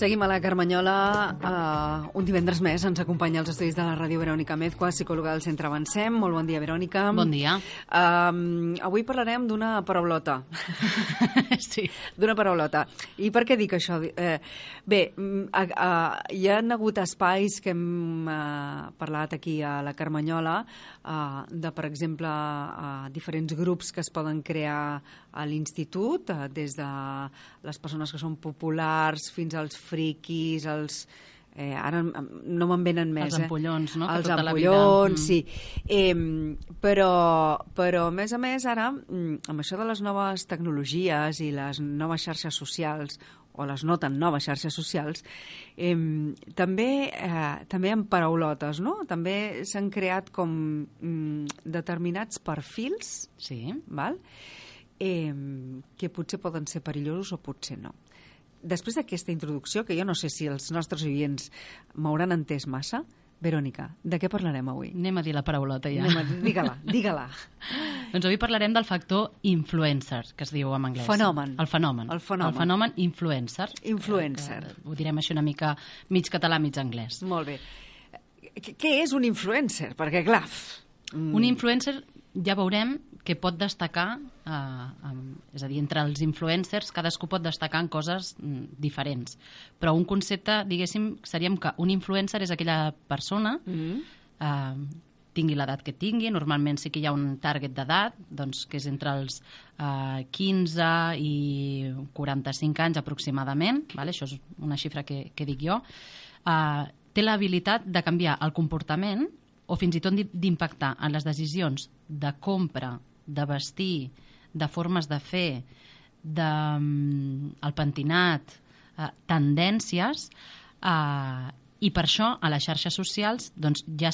Seguim a la Carmanyola. Uh, un divendres més ens acompanya als estudis de la ràdio Verònica Mezqua, psicòloga del Centre Avancem. Molt bon dia, Verònica. Bon dia. Uh, avui parlarem d'una paraulota. sí. D'una paraulota. I per què dic això? Eh, bé, uh, uh, hi ha hagut espais que hem uh, parlat aquí a la Carmanyola uh, de, per exemple, uh, diferents grups que es poden crear a l'institut, uh, des de les persones que són populars fins als friquis, els... Eh, ara no me'n venen més. Els ampollons, no? Els tota ampollons, mm. sí. Eh, però, però, a més a més, ara, mm, amb això de les noves tecnologies i les noves xarxes socials, o les no tan noves xarxes socials, eh, també, eh, també amb paraulotes, no? També s'han creat com mm, determinats perfils, Sí. val? Eh, que potser poden ser perillosos o potser no. Després d'aquesta introducció, que jo no sé si els nostres oients m'hauran entès massa, Verònica, de què parlarem avui? Anem a dir la paraulota ja. Anem a- Digue-la, digue-la. Doncs avui parlarem del factor influencer, que es diu en anglès. Fenomen. El fenomen. El fenomen. El fenomen influencer. Influencer. Que ho direm així una mica mig català, mig anglès. Molt bé. Què és un influencer? Perquè, clar... Mm. Un influencer ja veurem que pot destacar, eh, amb, és a dir, entre els influencers cadascú pot destacar en coses mm, diferents. Però un concepte, diguéssim, seríem que un influencer és aquella persona Mm. eh, tingui l'edat que tingui, normalment sí que hi ha un target d'edat, doncs, que és entre els eh, 15 i 45 anys aproximadament, vale? això és una xifra que, que dic jo, eh, té l'habilitat de canviar el comportament o fins i tot d'i- d'impactar en les decisions de compra, de vestir, de formes de fer, de mm, el pentinat, eh, tendències, eh, i per això a les xarxes socials doncs, ja,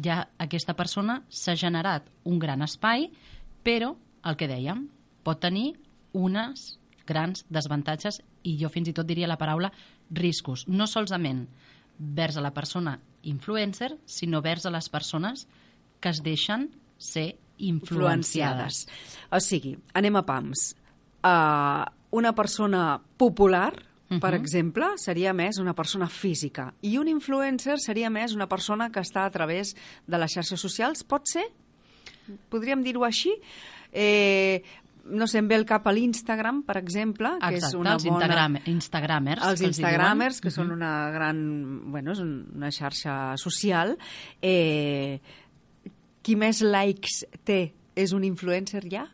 ja aquesta persona s'ha generat un gran espai, però el que dèiem, pot tenir unes grans desavantatges i jo fins i tot diria la paraula riscos, no solament vers a la persona influencer, sinó vers a les persones que es deixen ser influenciades. O sigui, anem a pams. Uh, una persona popular, uh -huh. per Mhm. exemple, seria més una persona física. I un influencer seria més una persona que està a través de les xarxes socials. Pot ser? Podríem dir-ho així? Eh, no sé, em ve el cap a l'Instagram, per exemple, que és Exacte, una els bona... Instagram, instagramers. Els que instagramers, que són Mhm. una gran... Bueno, és un- una xarxa social. Eh, qui més likes té és un influencer ja?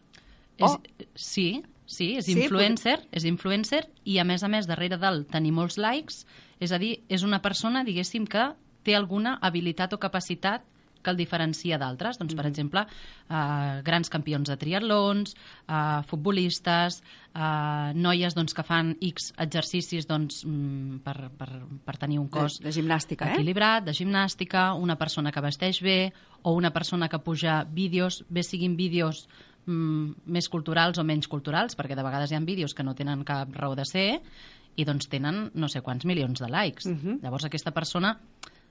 És, Oh. Sí, sí, és Sí, influencer, és influencer i a més a més darrere del tenir molts likes, és a dir, és una persona, diguéssim, que té alguna habilitat o capacitat que el diferencia d'altres. Doncs, per exemple, eh, grans campions de triatlons, eh, futbolistes, eh, noies doncs, que fan X exercicis doncs, mm, per, per, per tenir un cos de, de gimnàstica, eh? equilibrat, de gimnàstica, una persona que vesteix bé o una persona que puja vídeos, bé siguin vídeos mm, més culturals o menys culturals, perquè de vegades hi ha vídeos que no tenen cap raó de ser i doncs tenen no sé quants milions de likes. Mhm. Llavors aquesta persona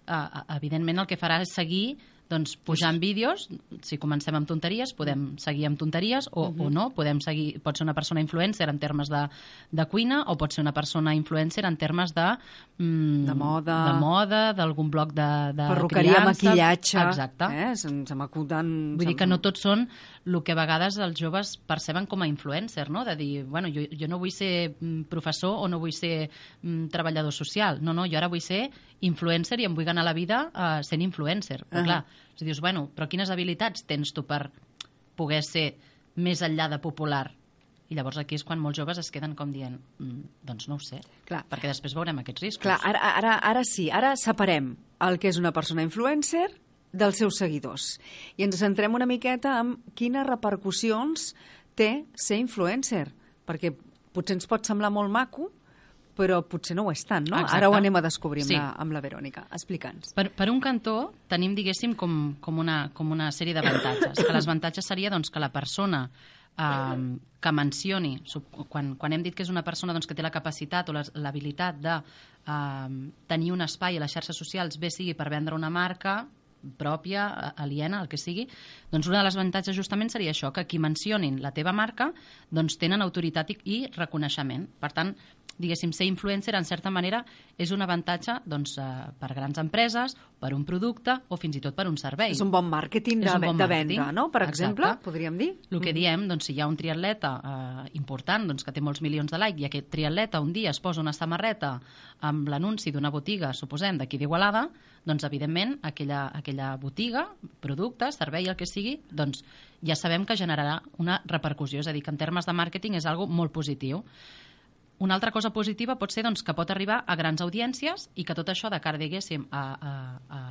eh, evidentment el que farà és seguir doncs, pujant vídeos, si comencem amb tonteries, podem seguir amb tonteries o, Mhm. o no, podem seguir, pot ser una persona influencer en termes de, de cuina o pot ser una persona influencer en termes de... Mm, De moda. De moda, d'algun bloc de, de Perruqueria, criança. maquillatge... Exacte. Eh? Se, se m'acuden... Vull dir que no tots són el que a vegades els joves perceben com a influencer, no? De dir, bueno, jo, jo no vull ser mm, professor o no vull ser mm, treballador social. No, no, jo ara vull ser influencer i em vull ganar la vida uh, sent influencer. Però Ah. clar, si dius, bueno, però quines habilitats tens tu per poder ser més enllà de popular? I llavors aquí és quan molts joves es queden com dient, mm, doncs no ho sé, Clar. perquè després veurem aquests riscos. Clar, ara, ara, ara sí, ara separem el que és una persona influencer dels seus seguidors. I ens centrem una miqueta en quines repercussions té ser influencer. Perquè potser ens pot semblar molt maco, però potser no ho és tant, no? Exacte. Ara ho anem a descobrir amb, Sí. la, amb la Verònica. Explica'ns. Per, per un cantó tenim, diguéssim, com, com, una, com una sèrie d'avantatges. Que l'avantatge seria doncs, que la persona eh, que mencioni, quan, quan hem dit que és una persona doncs, que té la capacitat o l'habilitat de eh, tenir un espai a les xarxes socials, bé sigui per vendre una marca, pròpia, aliena, el que sigui, doncs una de les avantatges justament seria això, que qui mencionin la teva marca doncs tenen autoritat i, i reconeixement. Per tant, diguéssim, ser influencer, en certa manera, és un avantatge doncs, eh, per grans empreses, per un producte o fins i tot per un servei. És un bon màrqueting de, bon de venda, no? Per Exacte. exemple, podríem dir. El que diem, doncs, si hi ha un triatleta eh, important doncs, que té molts milions de like i aquest triatleta un dia es posa una samarreta amb l'anunci d'una botiga, suposem, d'aquí d'Igualada, doncs, evidentment, aquella, aquella botiga, producte, servei, el que sigui, doncs, ja sabem que generarà una repercussió. És a dir, que en termes de màrqueting és algo molt positiu. Una altra cosa positiva pot ser doncs, que pot arribar a grans audiències i que tot això de cara, diguéssim, a, a,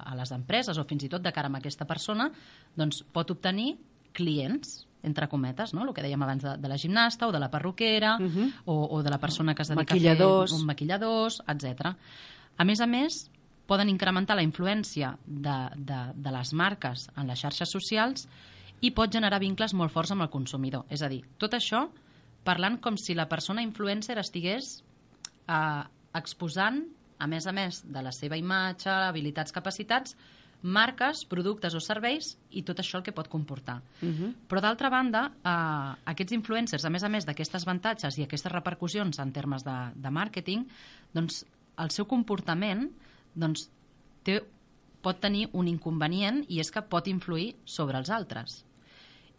a, les empreses o fins i tot de cara a aquesta persona doncs, pot obtenir clients, entre cometes, no? el que dèiem abans de, de la gimnasta o de la perruquera uh -huh. o, o de la persona que es dedica Maquilladors. a fer un maquilladors, etc. A més a més, poden incrementar la influència de, de, de les marques en les xarxes socials i pot generar vincles molt forts amb el consumidor. És a dir, tot això parlant com si la persona influencer estigués eh, exposant, a més a més de la seva imatge, habilitats, capacitats, marques, productes o serveis i tot això el que pot comportar. Uh -huh. Però d'altra banda, eh, aquests influencers, a més a més d'aquestes avantatges i aquestes repercussions en termes de, de màrqueting, doncs el seu comportament doncs, té, pot tenir un inconvenient i és que pot influir sobre els altres.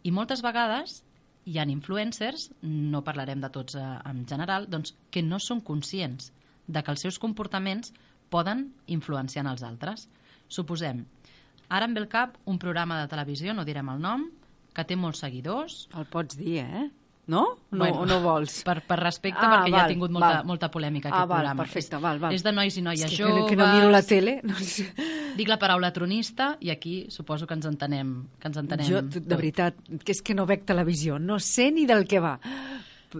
I moltes vegades hi ha influencers, no parlarem de tots eh, en general, doncs, que no són conscients de que els seus comportaments poden influenciar en els altres. Suposem, ara em ve al cap un programa de televisió, no direm el nom, que té molts seguidors. El pots dir, eh? No? No, Bueno, no vols? Per, per respecte, Ah, perquè ja val, ha tingut molta, val. molta polèmica Ah, aquest val, programa. perfecte, val, val. És de nois i noies És que, joves. que, no miro la tele. No sé. Dic la paraula tronista i aquí suposo que ens entenem, que ens entenem Jo, de tot. veritat, que és que no veig televisió. No sé ni del que va.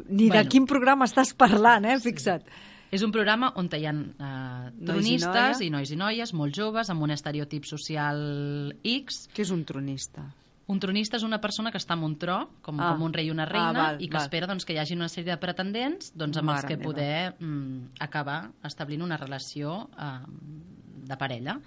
Ni de Bueno. quin programa estàs parlant, eh? Fixa't. És un programa on hi ha eh, tronistes noia. i nois i noies molt joves amb un estereotip social X. Què és un tronista? Un tronista és una persona que està en un tro, com, Ah. com un rei i una Ah, reina, val, i que val. espera doncs, que hi hagi una sèrie de pretendents doncs, amb els Mare que meva. poder mm, acabar establint una relació eh, de parella.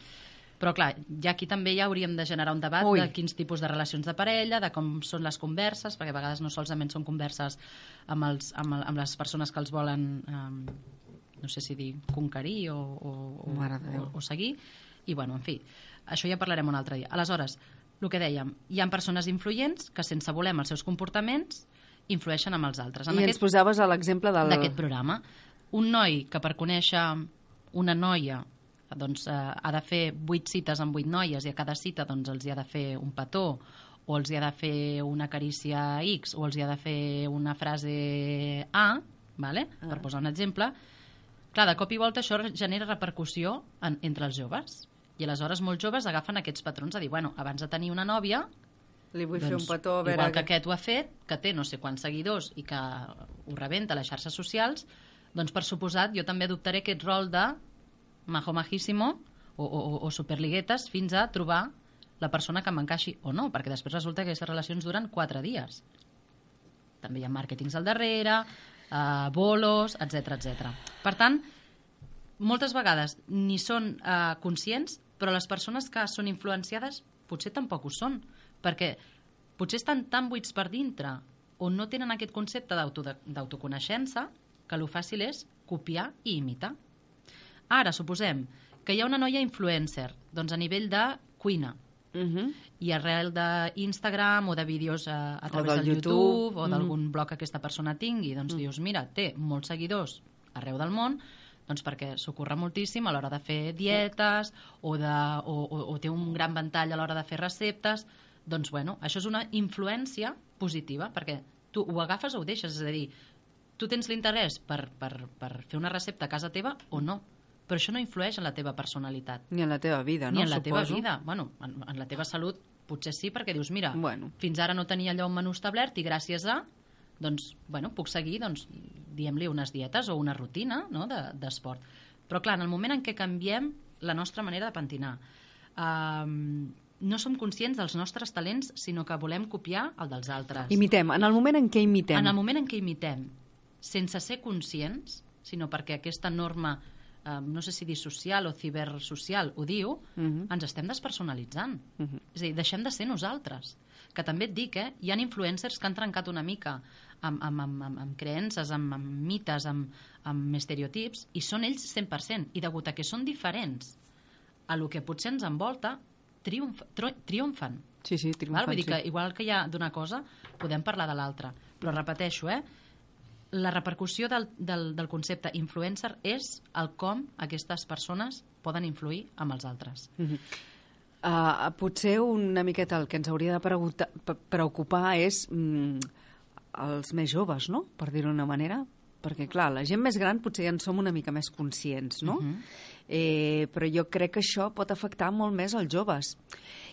Però, clar, ja aquí també ja hauríem de generar un debat Ui. de quins tipus de relacions de parella, de com són les converses, perquè a vegades no solament són converses amb, els, amb, el, amb les persones que els volen, eh, no sé si dir, conquerir o, o, o, o, o seguir. I, bueno, en fi, això ja parlarem un altre dia. Aleshores, el que dèiem, hi ha persones influents que, sense voler amb els seus comportaments, influeixen amb els altres. En I ens posaves a l'exemple del... d'aquest programa. Un noi que per conèixer una noia doncs, eh, ha de fer vuit cites amb vuit noies i a cada cita doncs, els hi ha de fer un petó o els hi ha de fer una carícia X o els hi ha de fer una frase A, vale? Ah. per posar un exemple, clar, de cop i volta això genera repercussió en, entre els joves. I aleshores molts joves agafen aquests patrons a dir, bueno, abans de tenir una nòvia, Li vull fer un petó, a veure... Igual que aquest ho ha fet, que té no sé quants seguidors i que ho rebenta a les xarxes socials, doncs per suposat jo també adoptaré aquest rol de majo majíssimo o, o, o superliguetes fins a trobar la persona que m'encaixi o no, perquè després resulta que aquestes relacions duren quatre dies. També hi ha màrquetings al darrere, eh, bolos, etc etc. Per tant, moltes vegades ni són eh, conscients, però les persones que són influenciades potser tampoc ho són, perquè potser estan tan buits per dintre o no tenen aquest concepte d'auto- d'autoconeixença que el fàcil és copiar i imitar. Ara, suposem que hi ha una noia influencer, doncs a nivell de cuina, Uh -huh. i arrel d'Instagram o de vídeos a, a O través del del YouTube. YouTube, o Mm. d'algun blog que aquesta persona tingui, doncs dius, mira, té molts seguidors arreu del món, doncs perquè s'ocorre moltíssim a l'hora de fer dietes o, de, o, o, o té un gran ventall a l'hora de fer receptes, doncs bueno, això és una influència positiva, perquè tu ho agafes o ho deixes, és a dir, tu tens l'interès per, per, per fer una recepta a casa teva o no, però això no influeix en la teva personalitat Ni en la teva vida, no? ni en la teva Suposo. vida. Bueno, en, en la teva salut potser sí, perquè dius, mira, Bueno. fins ara no tenia allò un menú establert i gràcies a, doncs, bueno, puc seguir, doncs, diem-li unes dietes o una rutina no? de- d'esport. Però, clar, en el moment en què canviem la nostra manera de pentinar, um, no som conscients dels nostres talents, sinó que volem copiar el dels altres. Imitem. En el moment en què imitem. En el moment en què imitem, sense ser conscients, sinó perquè aquesta norma eh, no sé si dir social o cibersocial, ho diu, uh -huh. ens estem despersonalitzant. Uh -huh. És a dir, deixem de ser nosaltres. Que també et dic, eh, hi ha influencers que han trencat una mica amb, amb, amb, amb, amb creences, amb, amb mites, amb, amb estereotips, i són ells 100%. I degut a que són diferents a lo que potser ens envolta, triomf, triomfen. Sí, sí, triomfen, Val? Vull dir sí. que igual que hi ha d'una cosa, podem parlar de l'altra. Però repeteixo, eh? la repercussió del, del, del concepte influencer és el com aquestes persones poden influir amb els altres. Uh -huh. Uh, potser una miqueta el que ens hauria de preocupar és mm, els més joves, no?, per dir-ho d'una manera, perquè, clar, la gent més gran potser ja en som una mica més conscients, no? Uh -huh. eh, però jo crec que això pot afectar molt més els joves.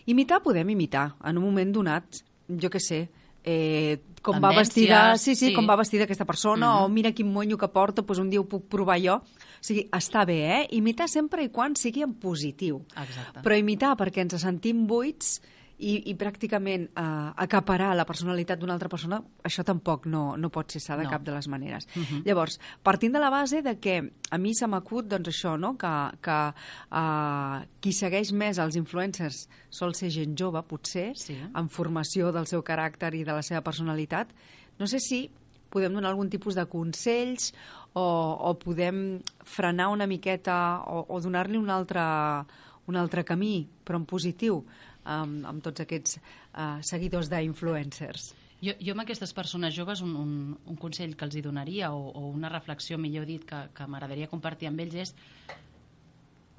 Imitar podem imitar, en un moment donat, jo que sé, eh, com Tendències, va vestida, sí, sí, sí, com va vestida aquesta persona, mm -hmm. o mira quin monyo que porta, doncs un dia ho puc provar jo. O sigui, està bé, eh? Imitar sempre i quan sigui en positiu. Exacte. Però imitar perquè ens sentim buits i, i pràcticament eh, acaparar la personalitat d'una altra persona, això tampoc no, no pot ser sa de no. cap de les maneres. Uh -huh. Llavors, partint de la base de que a mi se m'acut doncs això, no? que, que eh, qui segueix més els influencers sol ser gent jove, potser, sí. en formació del seu caràcter i de la seva personalitat. No sé si podem donar algun tipus de consells o, o podem frenar una miqueta o, o donar-li un altre, un altre camí, però en positiu, amb, amb tots aquests uh, seguidors d'influencers. Jo, jo amb aquestes persones joves un, un, un consell que els hi donaria o, o una reflexió, millor dit, que, que m'agradaria compartir amb ells és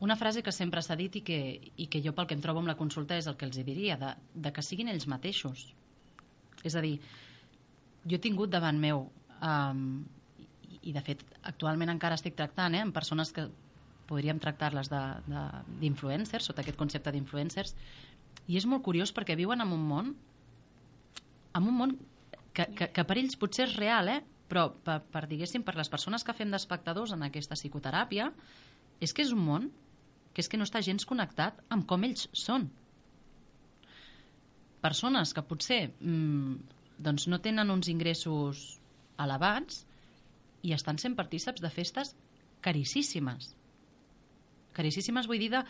una frase que sempre s'ha dit i que, i que jo pel que em trobo amb la consulta és el que els hi diria, de, de que siguin ells mateixos. És a dir, jo he tingut davant meu, um, i, de fet actualment encara estic tractant eh, amb persones que podríem tractar-les d'influencers, sota aquest concepte d'influencers, i és molt curiós perquè viuen en un món en un món que, que, que per ells potser és real, eh? però per, per, diguéssim, per les persones que fem d'espectadors en aquesta psicoteràpia, és que és un món que és que no està gens connectat amb com ells són. Persones que potser mmm, doncs no tenen uns ingressos elevats i estan sent partíceps de festes caríssimes. Caríssimes vull dir de,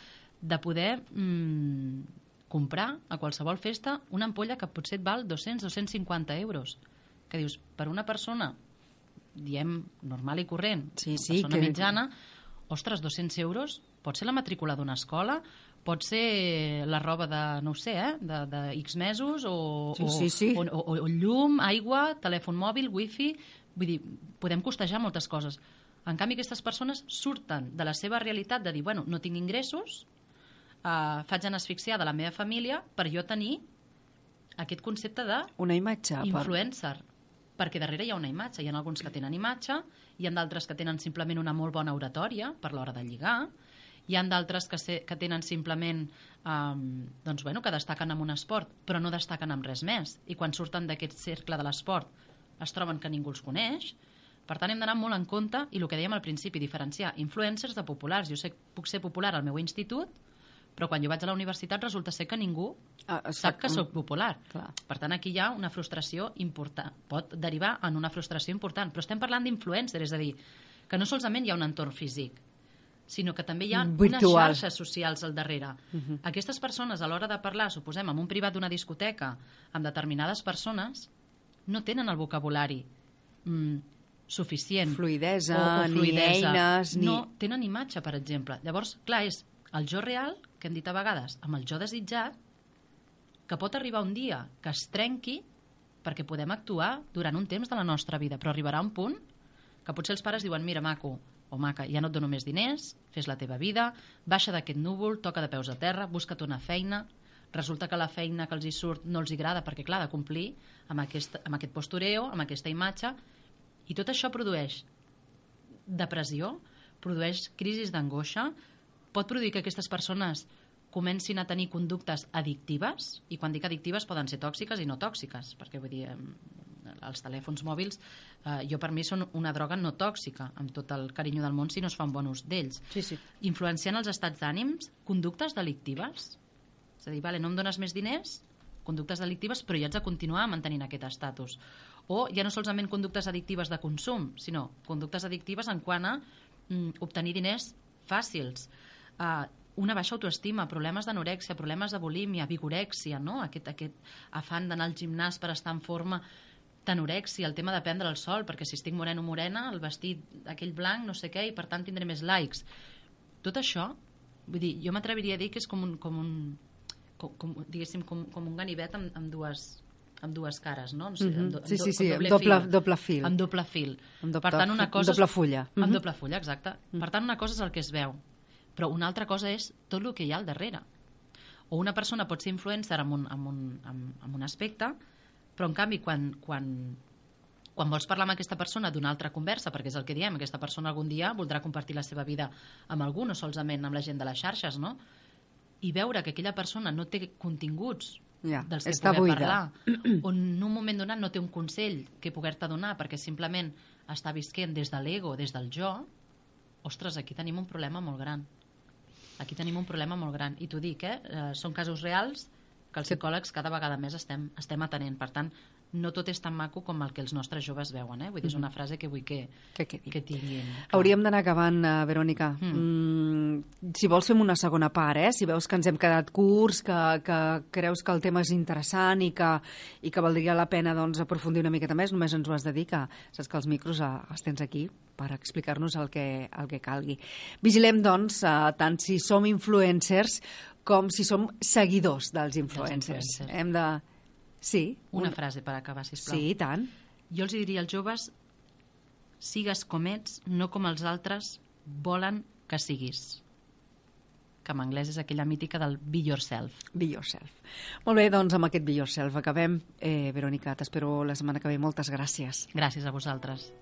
de poder mmm, comprar a qualsevol festa una ampolla que potser et val 200-250 euros. Que dius, per una persona, diem, normal i corrent, sí, sí, persona que... mitjana, ostres, 200 euros, pot ser la matrícula d'una escola, pot ser la roba de, no ho sé, eh, de, de X mesos, o, sí, sí, sí. O, o, o llum, aigua, telèfon mòbil, wifi... Vull dir, podem costejar moltes coses. En canvi, aquestes persones surten de la seva realitat de dir, bueno, no tinc ingressos, uh, faig anar asfixiada la meva família per jo tenir aquest concepte de una imatge influencer. Per... perquè darrere hi ha una imatge. Hi ha alguns que tenen imatge hi ha d'altres que tenen simplement una molt bona oratòria per l'hora de lligar hi ha d'altres que, se, que tenen simplement um, doncs, bueno, que destaquen en un esport però no destaquen en res més. I quan surten d'aquest cercle de l'esport es troben que ningú els coneix per tant, hem d'anar molt en compte, i el que dèiem al principi, diferenciar influencers de populars. Jo sé, puc ser popular al meu institut, però quan jo vaig a la universitat resulta ser que ningú ah, sap que sóc popular. Clar. Per tant, aquí hi ha una frustració important. Pot derivar en una frustració important. Però estem parlant d'influencer, és a dir, que no solament hi ha un entorn físic, sinó que també hi ha Virtual. unes xarxes socials al darrere. Uh mhm. -huh. Aquestes persones, a l'hora de parlar, suposem, amb un privat d'una discoteca, amb determinades persones, no tenen el vocabulari mm, suficient. Fluidesa, o, o fluidesa. ni eines... Ni... No, tenen imatge, per exemple. Llavors, clar, és el jo real, que hem dit a vegades, amb el jo desitjat, que pot arribar un dia que es trenqui perquè podem actuar durant un temps de la nostra vida, però arribarà un punt que potser els pares diuen, mira, maco, o maca, ja no et dono més diners, fes la teva vida, baixa d'aquest núvol, toca de peus a terra, busca't una feina, resulta que la feina que els hi surt no els agrada perquè, clar, de complir amb aquest, amb aquest postureo, amb aquesta imatge, i tot això produeix depressió, produeix crisis d'angoixa, pot produir que aquestes persones comencin a tenir conductes addictives, i quan dic addictives poden ser tòxiques i no tòxiques, perquè vull dir, els telèfons mòbils, eh, jo per mi són una droga no tòxica, amb tot el carinyo del món si no es fa un bon ús d'ells. Sí, sí. Influenciant els estats d'ànims, conductes delictives. És a dir, vale, no em dones més diners, conductes delictives, però ja haig de continuar mantenint aquest estatus. O ja no solament conductes addictives de consum, sinó conductes addictives en quant a mm, obtenir diners fàcils. Uh, una baixa autoestima, problemes d'anorèxia, problemes de bulímia, vigorèxia, no? aquest, aquest afant d'anar al gimnàs per estar en forma, d'anorèxia, el tema de prendre el sol, perquè si estic moreno morena, el vestit aquell blanc, no sé què, i per tant tindré més likes. Tot això, vull dir, jo m'atreviria a dir que és com un, com un, com, com, diguéssim, com, com un ganivet amb, amb dues amb dues cares, no? no sé, Mhm. amb do, Sí, amb sí, do- sí, amb amb doble- fil. doble fil. Amb doble fil. Amb doble per tant, una cosa... doble fulla. Amb Mhm. doble fulla, exacte. Per tant, una cosa és el que es veu, però una altra cosa és tot el que hi ha al darrere. O una persona pot ser influencer en un, en un, en, en un aspecte, però en canvi quan, quan, quan vols parlar amb aquesta persona d'una altra conversa, perquè és el que diem, aquesta persona algun dia voldrà compartir la seva vida amb algú, no solament amb la gent de les xarxes, no? I veure que aquella persona no té continguts Ja, dels que està poder buida. parlar, o en un moment donat no té un consell que poder-te donar perquè simplement està visquent des de l'ego, des del jo, ostres, aquí tenim un problema molt gran. Aquí tenim un problema molt gran. I t'ho dic, eh? eh són casos reals que els psicòlegs cada vegada més estem, estem atenent. Per tant, no tot és tan maco com el que els nostres joves veuen. Eh? Vull dir, és una frase que vull que, Que quedi. que tinguin. clar. Hauríem d'anar acabant, uh, Verònica. Mm. si vols fem una segona part, eh? Si veus que ens hem quedat curts, que, que creus que el tema és interessant i que, i que valdria la pena doncs, aprofundir una miqueta més, només ens ho has de dir, que saps que els micros eh, els tens aquí per explicar-nos el que, el que calgui. Vigilem, doncs, eh, tant si som influencers com si som seguidors dels influencers. influencers. Hem de... Sí. Una un- frase per acabar, sisplau. Sí, i tant. Jo els diria als joves sigues com ets, no com els altres volen que siguis. Que en anglès és aquella mítica del be yourself. Be yourself. Molt bé, doncs amb aquest Be yourself acabem. Eh, Verònica, t'espero la setmana que ve. Moltes gràcies. Gràcies a vosaltres.